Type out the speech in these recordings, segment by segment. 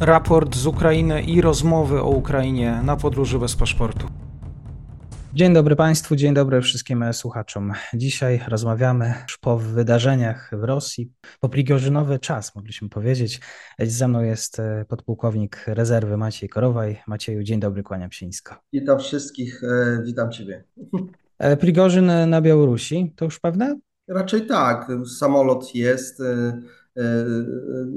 raport z Ukrainy i rozmowy o Ukrainie na podróży bez paszportu. Dzień dobry Państwu, dzień dobry wszystkim słuchaczom. Dzisiaj rozmawiamy już po wydarzeniach w Rosji, po prigorzynowy czas, mogliśmy powiedzieć. Ze mną jest e, podpułkownik rezerwy Maciej Korowaj. Macieju, dzień dobry, kłaniam się nisko. Witam wszystkich, e, witam Ciebie. E, Prigorzyn na Białorusi, to już pewne? Raczej tak. Samolot jest,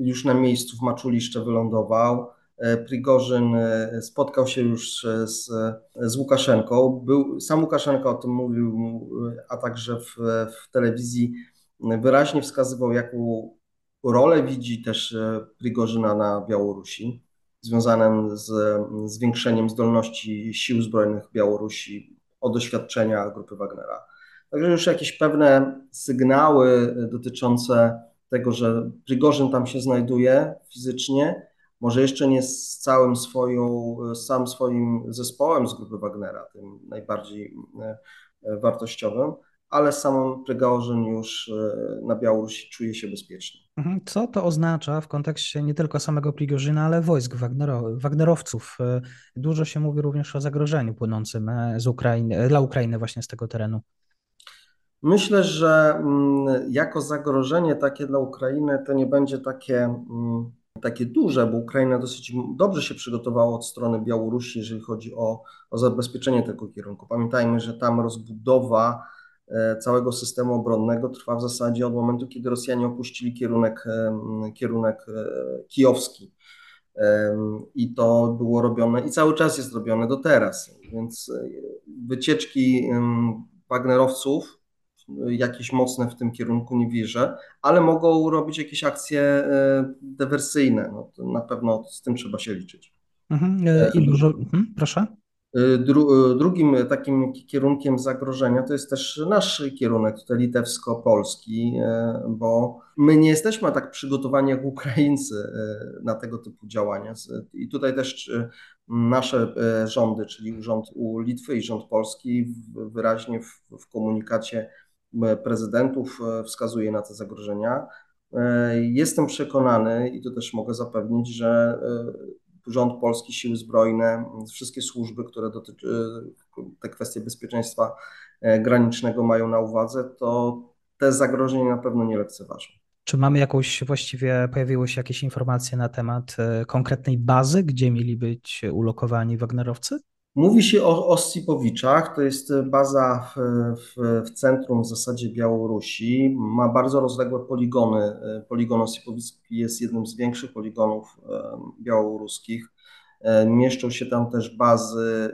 już na miejscu w Maczuliszcze wylądował. E, Prigorzyn e, spotkał się już z, z Łukaszenką. Był, sam Łukaszenka o tym mówił, a także w, w telewizji wyraźnie wskazywał, jaką rolę widzi też e, Prigorzyna na Białorusi, związanym z zwiększeniem zdolności sił zbrojnych Białorusi od doświadczenia grupy Wagnera. Także już jakieś pewne sygnały dotyczące tego, że Prigorzyn tam się znajduje fizycznie, może jeszcze nie z całym swoją, całym swoim zespołem z grupy Wagnera, tym najbardziej e, e, wartościowym, ale samym Prygorzyn już e, na Białorusi czuje się bezpiecznie. Mhm. Co to oznacza w kontekście nie tylko samego Prigorzyna, ale wojsk Wagnerowców? Dużo się mówi również o zagrożeniu płynącym z Ukrainy, dla Ukrainy właśnie z tego terenu. Myślę, że mm, jako zagrożenie takie dla Ukrainy to nie będzie takie mm, takie duże, bo Ukraina dosyć dobrze się przygotowała od strony Białorusi, jeżeli chodzi o, o zabezpieczenie tego kierunku. Pamiętajmy, że tam rozbudowa e, całego systemu obronnego trwa w zasadzie od momentu, kiedy Rosjanie opuścili kierunek, kierunek e, kijowski. I to było robione i cały czas jest robione do teraz. Więc e, wycieczki Wagnerowców jakieś mocne w tym kierunku, nie wierzę, ale mogą robić jakieś akcje e, dywersyjne. No, na pewno z tym trzeba się liczyć. Mhm. E, I dużo, mhm, proszę. E, dru, drugim takim kierunkiem zagrożenia to jest też nasz kierunek, tutaj litewsko-polski, bo my nie jesteśmy tak przygotowani jak Ukraińcy na tego typu działania. I tutaj też nasze rządy, czyli rząd u Litwy i rząd polski wyraźnie w, w komunikacie prezydentów e, wskazuje na te zagrożenia. E, jestem przekonany i to też mogę zapewnić, że e, rząd polski, siły zbrojne, wszystkie służby, które dotyczy, te kwestie bezpieczeństwa granicznego mają na uwadze, to te zagrożenia na pewno nie lekceważą. Czy mamy jakąś, właściwie pojawiły się jakieś informacje na temat konkretnej bazy, gdzie mieli być ulokowani Wagnerowcy? Mówi się o Osipowiczach, to jest baza w, w, w, centrum w zasadzie Białorusi. Ma bardzo rozległe poligony. Poligon Osipowicki jest jednym z większych poligonów białoruskich. E, mieszczą się tam też bazy e,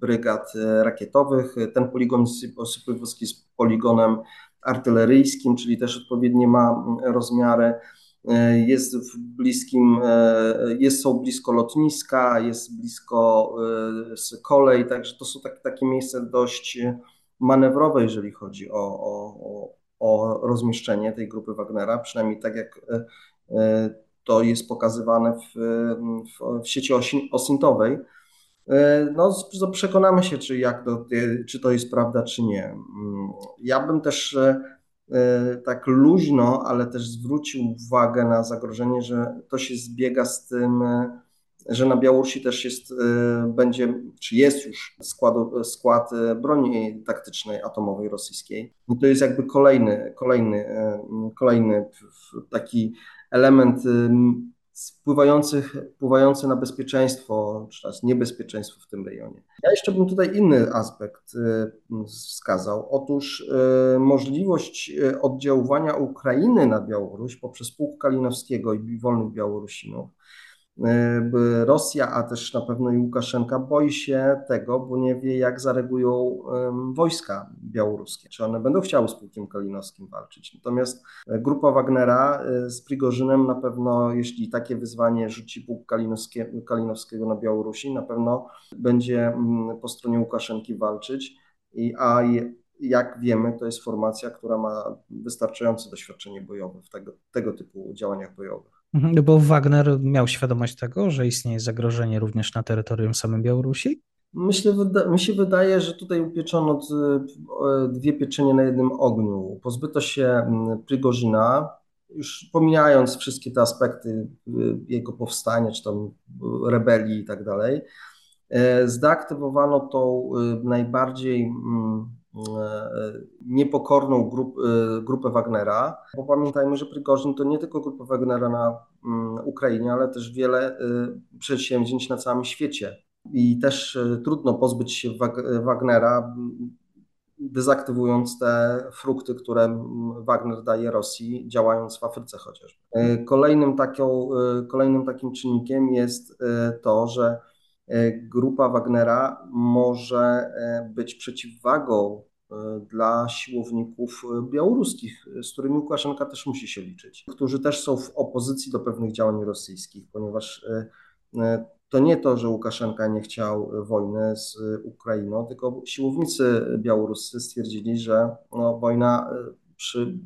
brygad rakietowych. Ten poligon Osipowicki jest poligonem artyleryjskim, czyli też odpowiednie ma rozmiary. E, jest w bliskim, e, jest, są blisko lotniska, jest blisko e, kolej, także to są tak, takie miejsca dość manewrowe, jeżeli chodzi o, o, o rozmieszczenie tej grupy Wagnera, przynajmniej tak jak to jest pokazywane w, w, w sieci osintowej. No, przekonamy się, czy, jak to, czy to jest prawda, czy nie. Mm, ja bym też tak luźno, ale też zwrócił uwagę na zagrożenie, że to się zbiega z tym, e, że na Białorusi też jest, e, będzie, czy jest już skład, skład broni taktycznej atomowej rosyjskiej. I to jest jakby kolejny, kolejny, kolejny taki element wpływających, wpływający na bezpieczeństwo, czy też niebezpieczeństwo w tym rejonie. Ja jeszcze bym tutaj inny aspekt y, wskazał. Otóż y, możliwość y, oddziaływania Ukrainy na Białoruś poprzez Pułk Kalinowskiego i wolnych Białorusinów Rosja, a też na pewno i Łukaszenka boi się tego, bo nie wie, jak zareagują wojska białoruskie. Czy one będą chciały z Pułkiem Kalinowskim walczyć. Natomiast e, grupa Wagnera e, z Prigorzynem na pewno, jeśli takie wyzwanie rzuci Pułk Kalinowskiego na Białorusi, na pewno będzie po stronie Łukaszenki walczyć. I, a jak wiemy, to jest formacja, która ma wystarczające doświadczenie bojowe w tego, tego typu działaniach bojowych. Mhm, bo Wagner miał świadomość tego, że istnieje zagrożenie również na terytorium samym Białorusi? Myślę, mi się wydaje, że tutaj upieczono dwie pieczenie na jednym ogniu. Pozbyto się Prigorzyna, już pomijając wszystkie te aspekty jego powstania, czy tam rebelii i tak dalej, zdeaktywowano tą najbardziej niepokorną grup, grupę Wagnera, bo pamiętajmy, że Prigorzyn to nie tylko grupa Wagnera na mm, Ukrainie, ale też wiele przedsięwzięć na całym świecie. I też trudno pozbyć się Wagnera, dezaktywując te frukty, które Wagner daje Rosji, działając w Afryce chociażby. E, kolejnym, taką, e, kolejnym takim czynnikiem jest e, to, że grupa Wagnera może być przeciwwagą dla siłowników białoruskich, z którymi Łukaszenka też musi się liczyć, którzy też są w opozycji do pewnych działań rosyjskich, ponieważ to nie to, że Łukaszenka nie chciał wojny z Ukrainą, tylko siłownicy białoruscy stwierdzili, że no, wojna przy,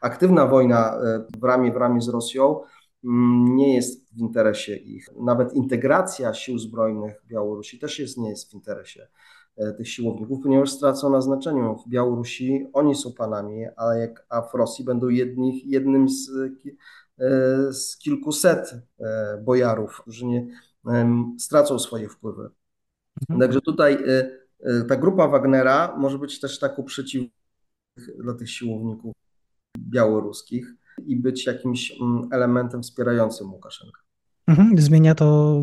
aktywna wojna w ramię w ramię z Rosją mm, nie jest w interesie ich. Nawet integracja sił zbrojnych Białorusi też jest, nie jest w interesie e, tych siłowników, ponieważ stracą na znaczeniu. W Białorusi oni są panami, a, jak, a w Rosji będą jedni, jednym z, e, z kilkuset e, bojarów, którzy nie, stracą swoje wpływy. Mhm. Także tutaj ta grupa Wagnera może być też taką przeciw dla tych siłowników białoruskich i być jakimś mm, elementem wspierającym Łukaszenkę. Mhm. Zmienia to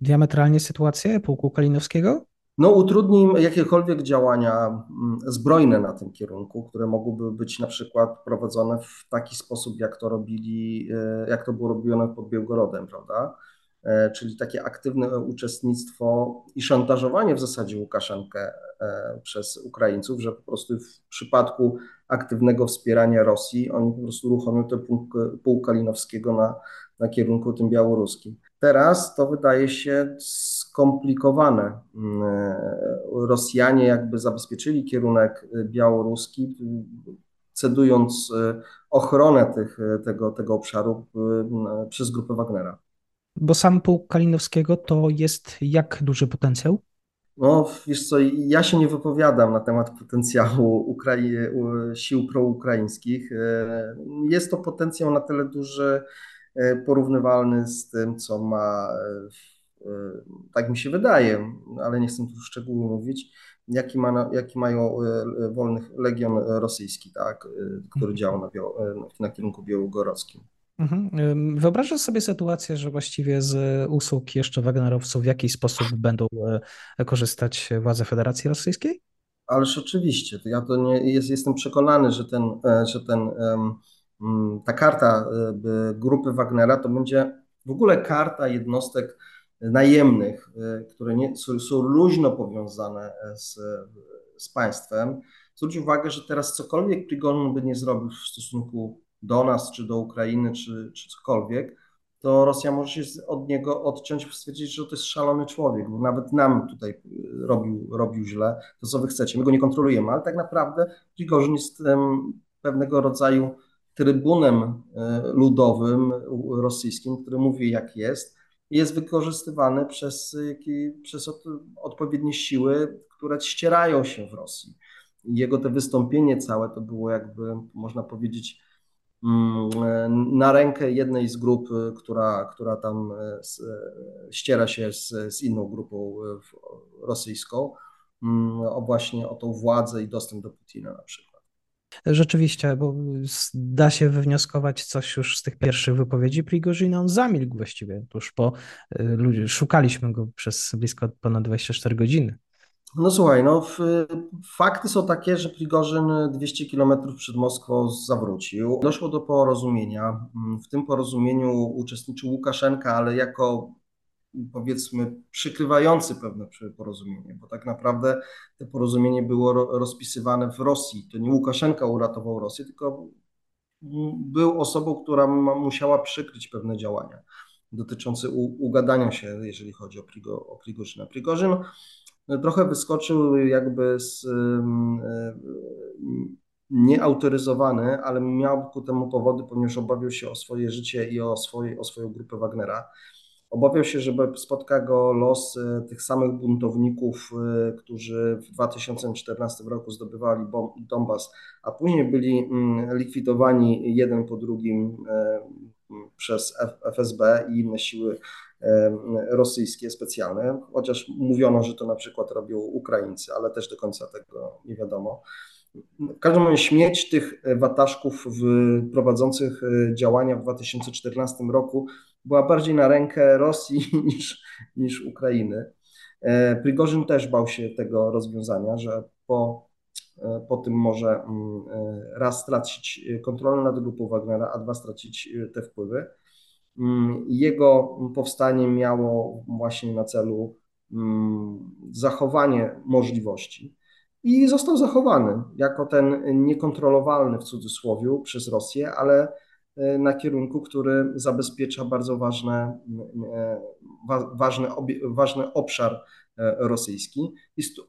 diametralnie sytuację pułku Kalinowskiego? No, utrudni im jakiekolwiek działania mm, zbrojne na tym kierunku, które mogłyby być na przykład prowadzone w taki sposób, jak to robili, y, jak to było robione pod Białgorodem, prawda? E, czyli takie aktywne uczestnictwo i szantażowanie w zasadzie Łukaszenkę e, przez Ukraińców, że po prostu w przypadku aktywnego wspierania Rosji oni po prostu uruchomią te pół Kalinowskiego na, na kierunku tym białoruskim. Teraz to wydaje się skomplikowane. Mm, e, Rosjanie jakby zabezpieczyli kierunek białoruski, cedując ochronę tych, tego, tego obszaru przez grupę Wagnera. Bo sam pułk Kalinowskiego to jest jak duży potencjał? No, wiesz co, ja się nie wypowiadam na temat potencjału Ukrai sił proukraińskich. E, jest to potencjał na tyle duży, e, porównywalny z tym, co ma, e, tak mi się wydaje, ale nie chcę tu szczegółów mówić, jaki, ma, jaki mają wolnych Legion Rosyjski, tak, który działa na, na kierunku białogorodzkim. Mhm. Wyobrażasz sobie sytuację, że właściwie z usług jeszcze Wagnerowców w jakiś sposób będą e, korzystać władze Federacji Rosyjskiej? Ależ oczywiście. Ja to nie, jest, jestem przekonany, że, ten, e, że ten, mm, ta karta e, grupy Wagnera to będzie w ogóle karta jednostek najemnych, które nie, są, są luźno powiązane z, z państwem. Zwróć uwagę, że teraz cokolwiek Prigorzyn by nie zrobił w stosunku do nas, czy do Ukrainy, czy, czy cokolwiek, to Rosja może się od niego odciąć, stwierdzić, że to jest szalony człowiek, bo nawet nam tutaj robił, robił źle, to co wy chcecie, my go nie kontrolujemy, ale tak naprawdę Prigorzyn jest um, pewnego rodzaju trybunem e, ludowym rosyjskim, który mówi jak jest jest wykorzystywany przez, przez od, odpowiednie siły, które ścierają się w Rosji. Jego te wystąpienie całe to było jakby, można powiedzieć, na rękę jednej z grup, która, która tam e, ściera się z, z inną grupą e, rosyjską, mm, o właśnie o tą władzę i dostęp do Putina na przykład. Rzeczywiście, bo da się wywnioskować coś już z tych pierwszych wypowiedzi Prigozina. On zamilkł właściwie tuż po, e, szukaliśmy go przez blisko ponad 24 godziny. No słuchaj, no fakty są takie, że Prigorzyn 200 kilometrów przed Moskwą zawrócił. Doszło do porozumienia. W tym porozumieniu uczestniczył Łukaszenka, ale jako powiedzmy przykrywający pewne porozumienie, bo tak naprawdę to porozumienie było rozpisywane w Rosji. To nie Łukaszenka uratował Rosję, tylko był osobą, która musiała przykryć pewne działania dotyczące ugadania się, jeżeli chodzi o, Prigo, o Prigorzyna. Prigorzyn trochę wyskoczył jakby z nieautoryzowany, ale miał ku temu powody, ponieważ obawiał się o swoje życie i o, swoje, o swoją grupę Wagnera. Obawiał się, że spotka go los tych samych buntowników, którzy w 2014 roku zdobywali Donbas, a później byli mm, likwidowani jeden po drugim przez FSB i inne siły rosyjskie specjalne, chociaż mówiono, że to na przykład robią Ukraińcy, ale też do końca tego nie wiadomo. W każdym razie śmierć tych wataszków prowadzących e, działania w 2014 roku była bardziej na rękę Rosji niż, niż Ukrainy. E, Prigorzyn też bał się tego rozwiązania, że po, e, po tym może mm, raz stracić kontrolę nad grupą Wagnera, a dwa stracić te wpływy. Mm, jego powstanie miało właśnie na celu mm, zachowanie możliwości i został zachowany jako ten niekontrolowalny w cudzysłowie przez Rosję, ale e, na kierunku, który zabezpiecza bardzo ważne, e, ważny, ważny obszar e, rosyjski,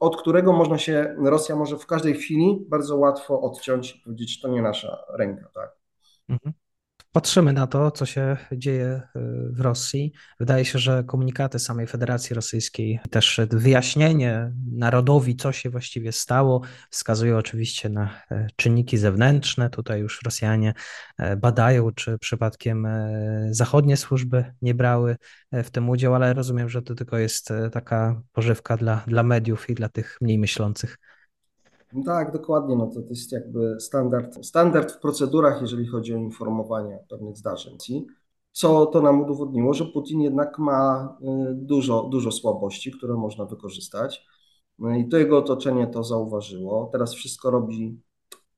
od którego można się, Rosja może w każdej chwili bardzo łatwo odciąć i powiedzieć, to nie nasza ręka. Tak? Patrzymy na to, co się dzieje y, w Rosji. Wydaje się, że komunikaty samej Federacji Rosyjskiej, też wyjaśnienie narodowi, co się właściwie stało, wskazują oczywiście na e, czynniki zewnętrzne. Tutaj już Rosjanie e, badają, czy przypadkiem e, zachodnie służby nie brały w tym udział, ale rozumiem, że to tylko jest taka pożywka dla, dla mediów i dla tych mniej myślących. No tak, dokładnie. No to, to jest jakby standard, standard w procedurach, jeżeli chodzi o informowanie pewnych zdarzeń. Co to nam udowodniło, że Putin jednak ma y, dużo, dużo słabości, które można wykorzystać. No I to jego otoczenie to zauważyło. Teraz wszystko robi,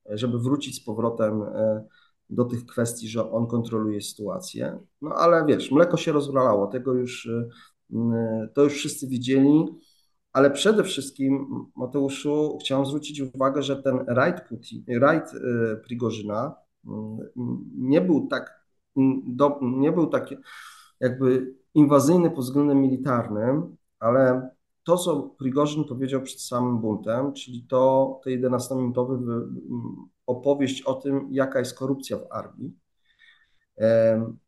żeby wrócić z powrotem y, do tych kwestii, że on kontroluje sytuację. No ale wiesz, mleko się rozwalało, tego już, y, to już wszyscy widzieli. Ale przede wszystkim, Mateuszu, chciałem zwrócić uwagę, że ten rajd, Putin, rajd y, Prigorzyna mm, nie był tak, nie był taki jakby inwazyjny pod względem militarnym, ale to, co Prigorzyn powiedział przed samym buntem, czyli to, te 11-minutowy opowieść o tym, jaka jest korupcja w armii,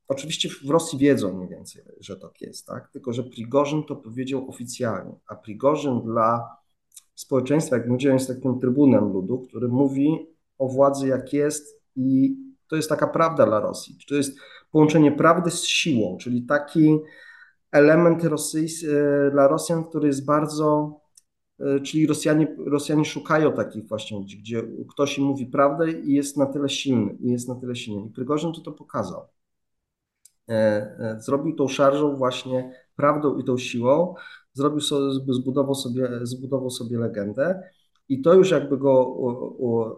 Oczywiście w Rosji wiedzą mniej więcej, że tak jest, tak? tylko że Prigorzyn to powiedział oficjalnie, a Prigorzyn dla społeczeństwa, jak mówiłem, jest takim trybunem ludu, który mówi o władzy jak jest i to jest taka prawda dla Rosji. To jest połączenie prawdy z siłą, czyli taki element e, dla Rosjan, który jest bardzo, e, czyli Rosjanie, Rosjanie szukają takich właśnie ludzi, gdzie ktoś im mówi prawdę i jest na tyle silny, i jest na tyle silny. I Prigorzyn to to pokazał. E, e, zrobił tą szarżą właśnie prawdą i tą siłą, zrobił sobie, zbudował sobie, zbudował sobie legendę i to już jakby go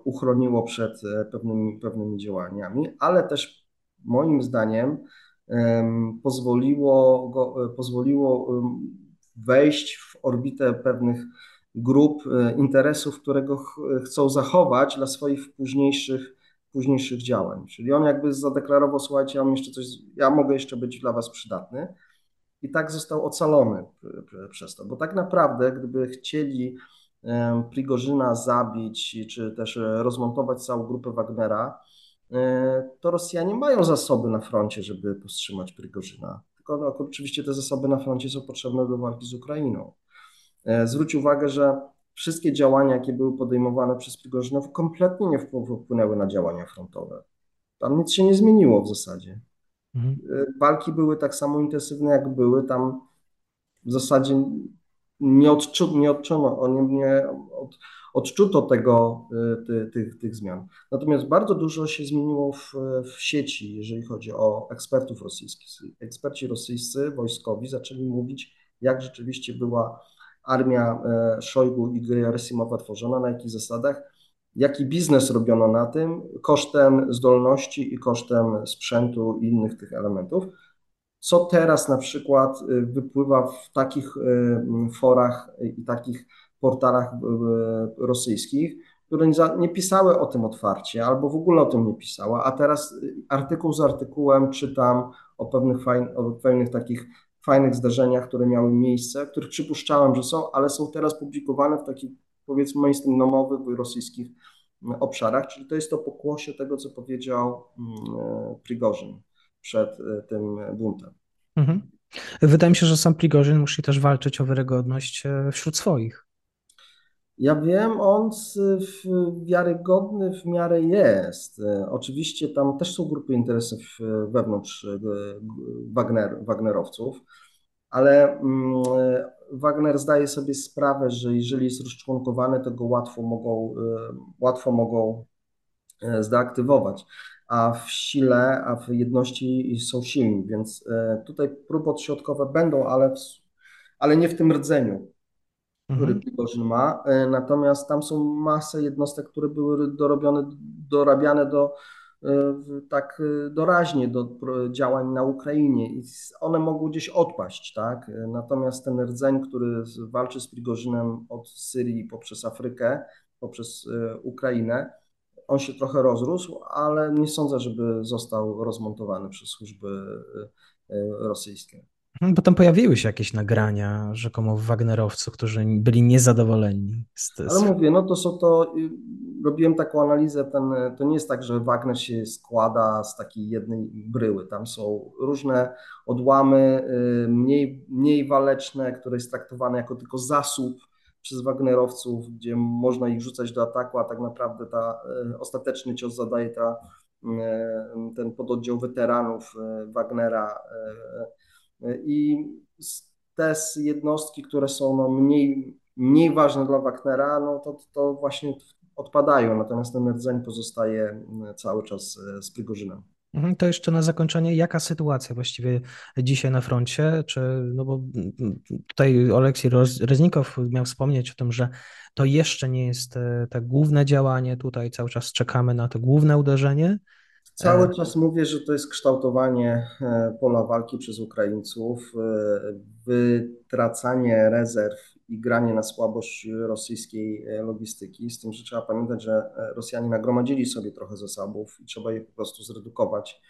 uchroniło przed e, pewnymi, pewnymi działaniami, ale też moim zdaniem pozwoliło, go, pozwoliło wejść w orbitę pewnych grup interesów, które go chcą zachować dla swoich późniejszych późniejszych działań. Czyli on jakby zadeklarował, słuchajcie, ja mam jeszcze coś, ja mogę jeszcze być dla was przydatny. I tak został ocalony przez to, bo tak naprawdę, gdyby chcieli Prigorzyna zabić, czy też rozmontować całą grupę Wagnera, e, to Rosjanie mają zasoby na froncie, żeby powstrzymać Prigorzyna. Tylko no, oczywiście te zasoby na froncie są potrzebne do walki z Ukrainą. E, zwróć uwagę, że wszystkie działania, jakie były podejmowane przez Prigorzynow, kompletnie nie wpłynęły na działania frontowe. Tam nic się nie zmieniło w zasadzie. Mhm. Y, walki były tak samo intensywne, jak były. Tam w zasadzie nie, odczu, nie odczuto, nie, nie od, odczuto tego, y, ty, tych, tych zmian. Natomiast bardzo dużo się zmieniło w, w sieci, jeżeli chodzi o ekspertów rosyjskich. Eksperci rosyjscy, wojskowi zaczęli mówić, jak rzeczywiście była armia e, Szojgu i Gerasimowa tworzona, na jakich zasadach, jaki biznes robiono na tym, kosztem zdolności i kosztem sprzętu i innych tych elementów. Co teraz na przykład e, wypływa w takich e, forach i takich portalach rosyjskich, które nie pisały o tym otwarcie albo w ogóle o tym nie pisała, a teraz artykuł z artykułem czytam o pewnych, fajn, o pewnych takich fajnych zdarzeniach, które miały miejsce, których przypuszczałem, że są, ale są teraz publikowane w takich powiedzmy mainstreamowych rosyjskich mm, obszarach, czyli to jest to pokłosie tego, co powiedział mm, e, Prigorzyn przed e, tym buntem. Mhm. Wydaje mi się, że sam Prigorzyn musi też walczyć o wiarygodność wśród swoich. Ja wiem, on wiarygodny w miarę jest. Oczywiście tam też są grupy interesów wewnątrz Wagner, Wagnerowców, ale mm, Wagner zdaje sobie sprawę, że jeżeli jest rozczłonkowany, to go łatwo mogą, łatwo mogą zdeaktywować, a w sile, a w jedności są silni, więc tutaj próby odśrodkowe będą, ale, w, ale nie w tym rdzeniu który mhm. Prigorzyn ma. E, natomiast tam są masę jednostek, które były dorobione, dorabiane do e, tak e, doraźnie do działań na Ukrainie i one mogą gdzieś odpaść, tak? Natomiast ten rdzeń, który walczy z Prigorzynem od Syrii poprzez Afrykę, poprzez Ukrainę, on się trochę rozrósł, ale nie sądzę, żeby został rozmontowany przez służby rosyjskie. Bo tam pojawiły się jakieś nagrania rzekomo Wagnerowców, którzy byli niezadowoleni. Z, z... Ale mówię, no to są to, y, robiłem taką analizę, ten, to nie jest tak, że Wagner się składa z takiej jednej bryły. Tam są różne odłamy, y, mniej, mniej waleczne, które jest traktowane jako tylko zasób przez Wagnerowców, gdzie można ich rzucać do ataku, a tak naprawdę ta y, ostateczny cios zadaje ta, ten pododdział weteranów Wagnera i te jednostki, które są no mniej, mniej ważne dla Wagnera, no to, to właśnie odpadają, natomiast ten rdzeń pozostaje cały czas e, z Prigorzynem. Mhm, to jeszcze na zakończenie, jaka sytuacja właściwie dzisiaj na froncie? Czy, no bo tutaj Oleksiej Reznikow miał wspomnieć o tym, że to jeszcze nie jest e, tak główne działanie, tutaj cały czas czekamy na to główne uderzenie, Cały czas mówię, że to jest kształtowanie e, pola walki przez Ukraińców, e, wytracanie rezerw i granie na słabość rosyjskiej e, logistyki. Z tym, że trzeba pamiętać, że Rosjanie nagromadzili sobie trochę zasobów i trzeba je po prostu zredukować.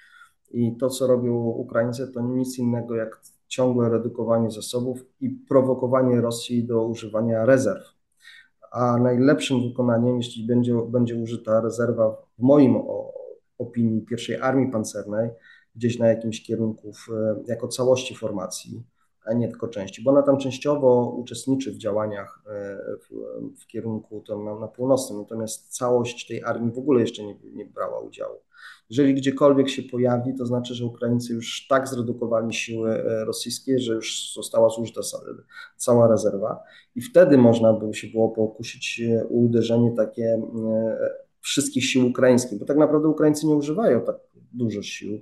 I to, co robią Ukraińcy, to nic innego jak ciągłe redukowanie zasobów i prowokowanie Rosji do używania rezerw. A najlepszym wykonaniem, jeśli będzie, będzie użyta rezerwa, w moim opinii pierwszej armii pancernej gdzieś na jakimś kierunku w, jako całości formacji, a nie tylko części, bo ona tam częściowo uczestniczy w działaniach e, w, w kierunku to na, na, północnym, natomiast całość tej armii w ogóle jeszcze nie, nie brała udziału. Jeżeli gdziekolwiek się pojawi, to znaczy, że Ukraińcy już tak zredukowali siły e, rosyjskie, że już została zużyta cała rezerwa i wtedy można by się było pokusić o uderzenie takie e, wszystkich sił ukraińskich, bo tak naprawdę Ukraińcy nie używają tak dużo sił.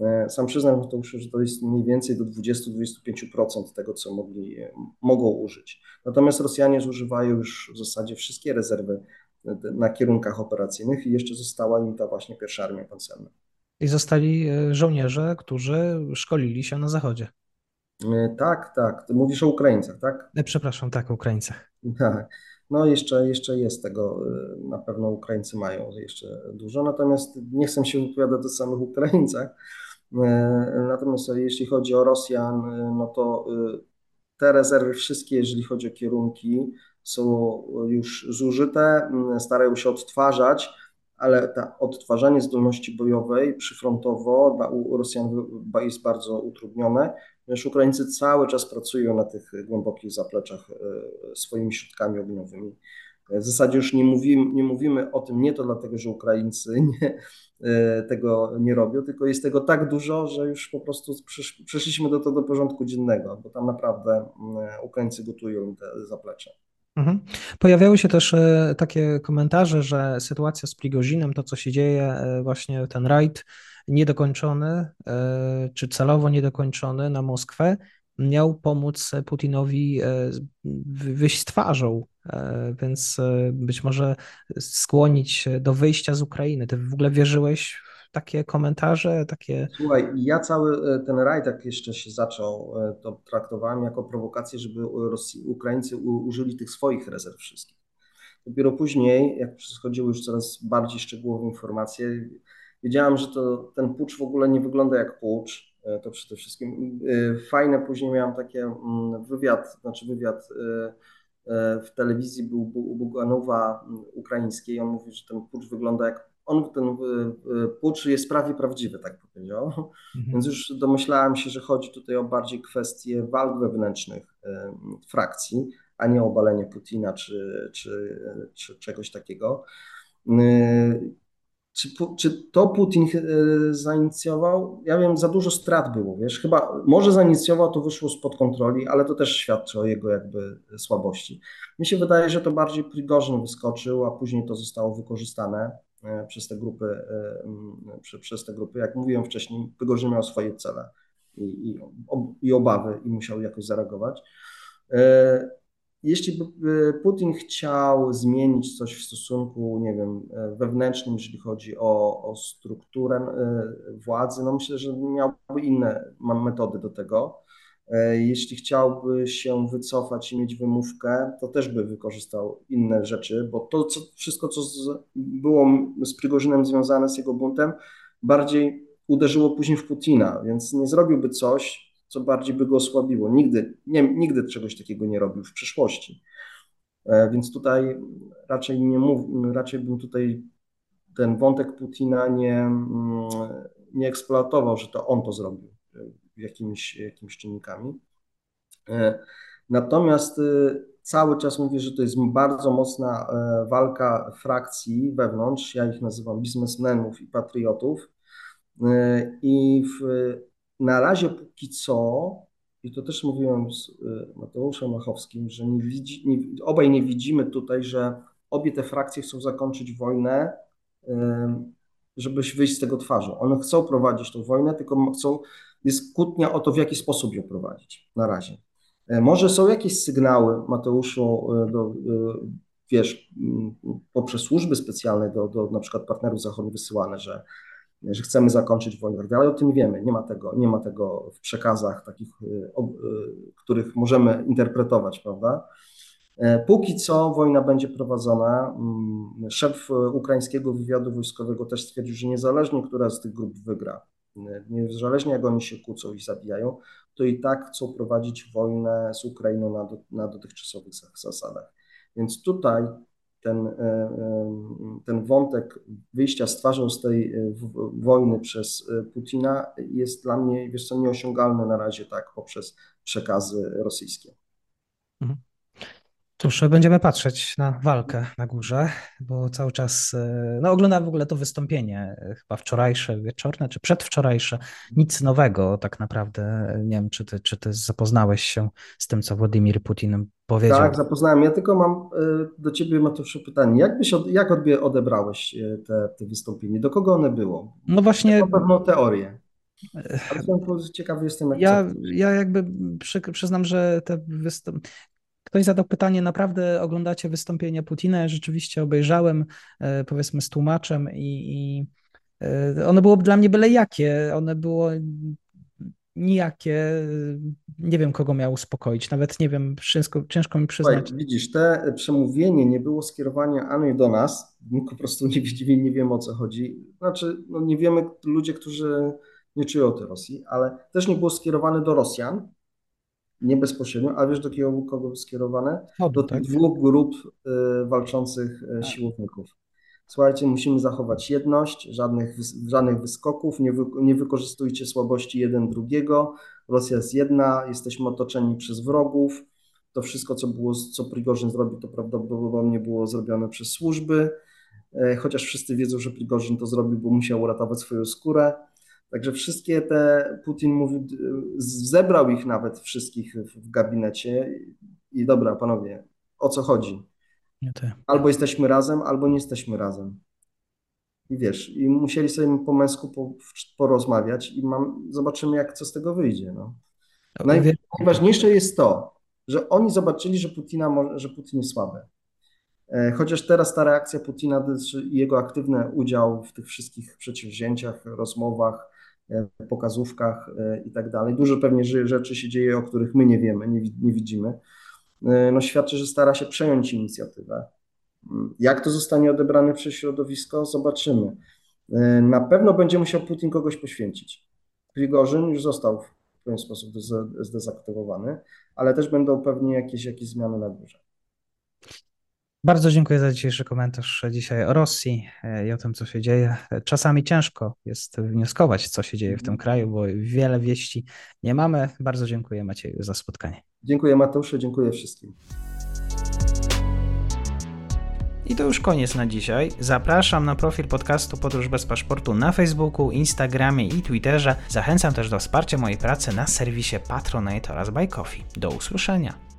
E, sam przyznam, to że to jest mniej więcej do 20-25% tego, co mogli, mogą użyć. Natomiast Rosjanie zużywają już w zasadzie wszystkie rezerwy na kierunkach operacyjnych i jeszcze została im ta właśnie pierwsza armia pancerna. I zostali e, żołnierze, którzy szkolili się na zachodzie. E, tak, tak. Ty mówisz o Ukraińcach, tak? Przepraszam, tak, o Ukraińcach. Tak. No jeszcze, jeszcze jest tego, y, na pewno Ukraińcy mają jeszcze dużo, natomiast nie chcę się wypowiadać o samych Ukraińcach. Y, natomiast jeśli chodzi o Rosjan, y, no to te rezerwy wszystkie, jeżeli chodzi o kierunki, są już zużyte, starają się odtwarzać, ale ta odtwarzanie zdolności bojowej przyfrontowo dla Rosjan jest bardzo utrudnione ponieważ Ukraińcy cały czas pracują na tych głębokich zapleczach e, swoimi środkami ogniowymi. W zasadzie już nie mówimy, nie mówimy o tym nie to dlatego, że Ukraińcy nie, e, tego nie robią, tylko jest tego tak dużo, że już po prostu przeszliśmy do tego do porządku dziennego, bo tam naprawdę Ukraińcy gotują te zaplecze. Mhm. Pojawiały się też e, takie komentarze, że sytuacja z Prigozinem, to co się dzieje, właśnie ten rajd, niedokończony, e, czy celowo niedokończony na Moskwę, miał pomóc Putinowi e, wyjść z twarzą, e, więc być może skłonić do wyjścia z Ukrainy. Ty w ogóle wierzyłeś takie komentarze, takie... Słuchaj, ja cały ten rajd, jak jeszcze się zaczął, to traktowałem jako prowokację, żeby Rosji, Ukraińcy użyli tych swoich rezerw wszystkich. Dopiero później, jak schodziły już coraz bardziej szczegółowe informacje, Wiedziałam, że to, ten pucz w ogóle nie wygląda jak pucz, e, to przede wszystkim. E, fajne, później miałam takie mm, wywiad, znaczy wywiad e, w telewizji był u Buganowa mm, ukraińskiej. On mówi, że ten pucz wygląda jak on ten pucz jest prawie prawdziwy, tak powiedział. Mhm. Więc już domyślałem się, że chodzi tutaj o bardziej kwestie walk wewnętrznych frakcji, a nie o obalenie Putina czy, czy, czy czegoś takiego. Czy, czy to Putin e, zainicjował? Ja wiem, za dużo strat było, wiesz, chyba może zainicjował, to wyszło spod kontroli, ale to też świadczy o jego jakby słabości. Mi się wydaje, że to bardziej Prigorzyn wyskoczył, a później to zostało wykorzystane przez te grupy, e, przez te grupy. Jak mówiłem wcześniej, Prigorzyn miał swoje cele i, i, obawy i musiał jakoś zareagować jeśli by Putin chciał zmienić coś w stosunku, nie wiem, wewnętrznym, jeżeli chodzi o, o strukturę e, władzy, no myślę, że miałby inne metody do tego. E, jeśli chciałby się wycofać i mieć wymówkę, to też by wykorzystał inne rzeczy, bo to co, wszystko, co z, było z Prigorzynem związane z jego buntem, bardziej uderzyło później w Putina, więc nie zrobiłby coś, co bardziej by go osłabiło. Nigdy, nie, nigdy czegoś takiego nie robił w przeszłości. E, więc tutaj raczej nie mów, raczej bym tutaj ten wątek Putina nie, mm, nie eksploatował, że to on to zrobił jakimiś, jakimiś czynnikami. E, natomiast cały czas mówię, że to jest bardzo mocna walka frakcji wewnątrz. Ja ich nazywam biznesmenów i patriotów. I w, na razie póki co, i to też mówiłem z Mateuszem Machowskim, że nie widzi, nie, obaj nie widzimy tutaj, że obie te frakcje chcą zakończyć wojnę, żeby wyjść z tego twarzą. One chcą prowadzić tę wojnę, tylko chcą, jest kłótnia o to, w jaki sposób ją prowadzić na razie. E, może są jakieś sygnały, Mateuszu, e, do, e, wiesz, poprzez służby specjalne do, do na przykład partnerów zachodnich wysyłane, że że chcemy zakończyć wojnę, ale o tym wiemy, nie ma tego, nie ma tego w przekazach takich, których możemy interpretować, prawda? Póki co wojna będzie prowadzona. Szef ukraińskiego wywiadu wojskowego też stwierdził, że niezależnie, która z tych grup wygra, niezależnie jak oni się kłócą i zabijają, to i tak chcą prowadzić wojnę z Ukrainą na, do, na dotychczasowych zasadach. Więc tutaj ten, e, e, ten wątek wyjścia z twarzą z tej e, wojny przez Putina jest dla mnie, wiesz co, nieosiągalny na razie tak poprzez przekazy rosyjskie. Mhm. Cóż, będziemy patrzeć na walkę na górze, bo cały czas, no oglądam w ogóle to wystąpienie, chyba wczorajsze, wieczorne, czy przedwczorajsze, nic nowego tak naprawdę. Nie wiem, czy ty, czy ty zapoznałeś się z tym, co Władimir Putin powiedział. Tak, zapoznałem. Ja tylko mam y, do ciebie, Mateuszu, pytanie. Jak, byś jak odebrałeś te, te wystąpienie? Do kogo one było? No właśnie... Mam pewną teorię. Ciekawy jestem, jak ja, ja jakby przy, przyznam, że te wystąpienia Ktoś zadał pytanie, naprawdę oglądacie wystąpienie Putina? Ja rzeczywiście obejrzałem, e, powiedzmy, z tłumaczem i, i e, ono było dla mnie byle jakie. One było nijakie. Nie wiem, kogo miał uspokoić. Nawet nie wiem, ciężko, ciężko mi przyznać. Słuchaj, widzisz, te przemówienie nie było skierowane ani do nas. My po prostu nie widzimy, nie wiemy o co chodzi. Znaczy, no nie wiemy, ludzie, którzy nie czują tej Rosji, ale też nie było skierowane do Rosjan, nie bezpośrednio, a wiesz do kogo, kogo skierowane? do tak? dwóch grup y, walczących y, siłowników. Słuchajcie, musimy zachować jedność, żadnych, żadnych wyskoków, nie, wy, nie wykorzystujcie słabości jeden drugiego. Rosja jest jedna, jesteśmy otoczeni przez wrogów. To wszystko, co było, co Prigorzyn zrobił, to prawdopodobnie było zrobione przez służby, e, chociaż wszyscy wiedzą, że Prigorzyn to zrobił, bo musiał uratować swoją skórę. Także wszystkie te, Putin mówił, zebrał ich nawet wszystkich w gabinecie i dobra, panowie, o co chodzi? Albo jesteśmy razem, albo nie jesteśmy razem. I wiesz, i musieli sobie po męsku po, porozmawiać i mam, zobaczymy, jak co z tego wyjdzie. No. Naj, najważniejsze jest to, że oni zobaczyli, że, Putina, że Putin jest słaby. E, chociaż teraz ta reakcja Putina i jego aktywny udział w tych wszystkich przedsięwzięciach, rozmowach, pokazówkach e, i tak dalej. Dużo pewnie rzeczy się dzieje, o których my nie wiemy, nie, nie widzimy. E, no świadczy, że stara się przejąć inicjatywę. Mm, jak to zostanie odebrane przez środowisko, zobaczymy. Na pewno będzie musiał Putin kogoś poświęcić. Prigorzyn już został w pewien sposób zdezaktywowany, ale też będą pewnie jakieś, jakieś zmiany na górze. Bardzo dziękuję za dzisiejszy komentarz dzisiaj o Rosji e, i o tym, co się dzieje. Czasami ciężko jest wnioskować, co się dzieje w tym kraju, bo wiele wieści nie mamy. Bardzo dziękuję Macieju za spotkanie. Dziękuję Mateuszu, dziękuję wszystkim. I to już koniec na dzisiaj. Zapraszam na profil podcastu Podróż bez paszportu na Facebooku, Instagramie i Twitterze. Zachęcam też do wsparcia mojej pracy na serwisie Patronite oraz Buy Coffee. Do usłyszenia.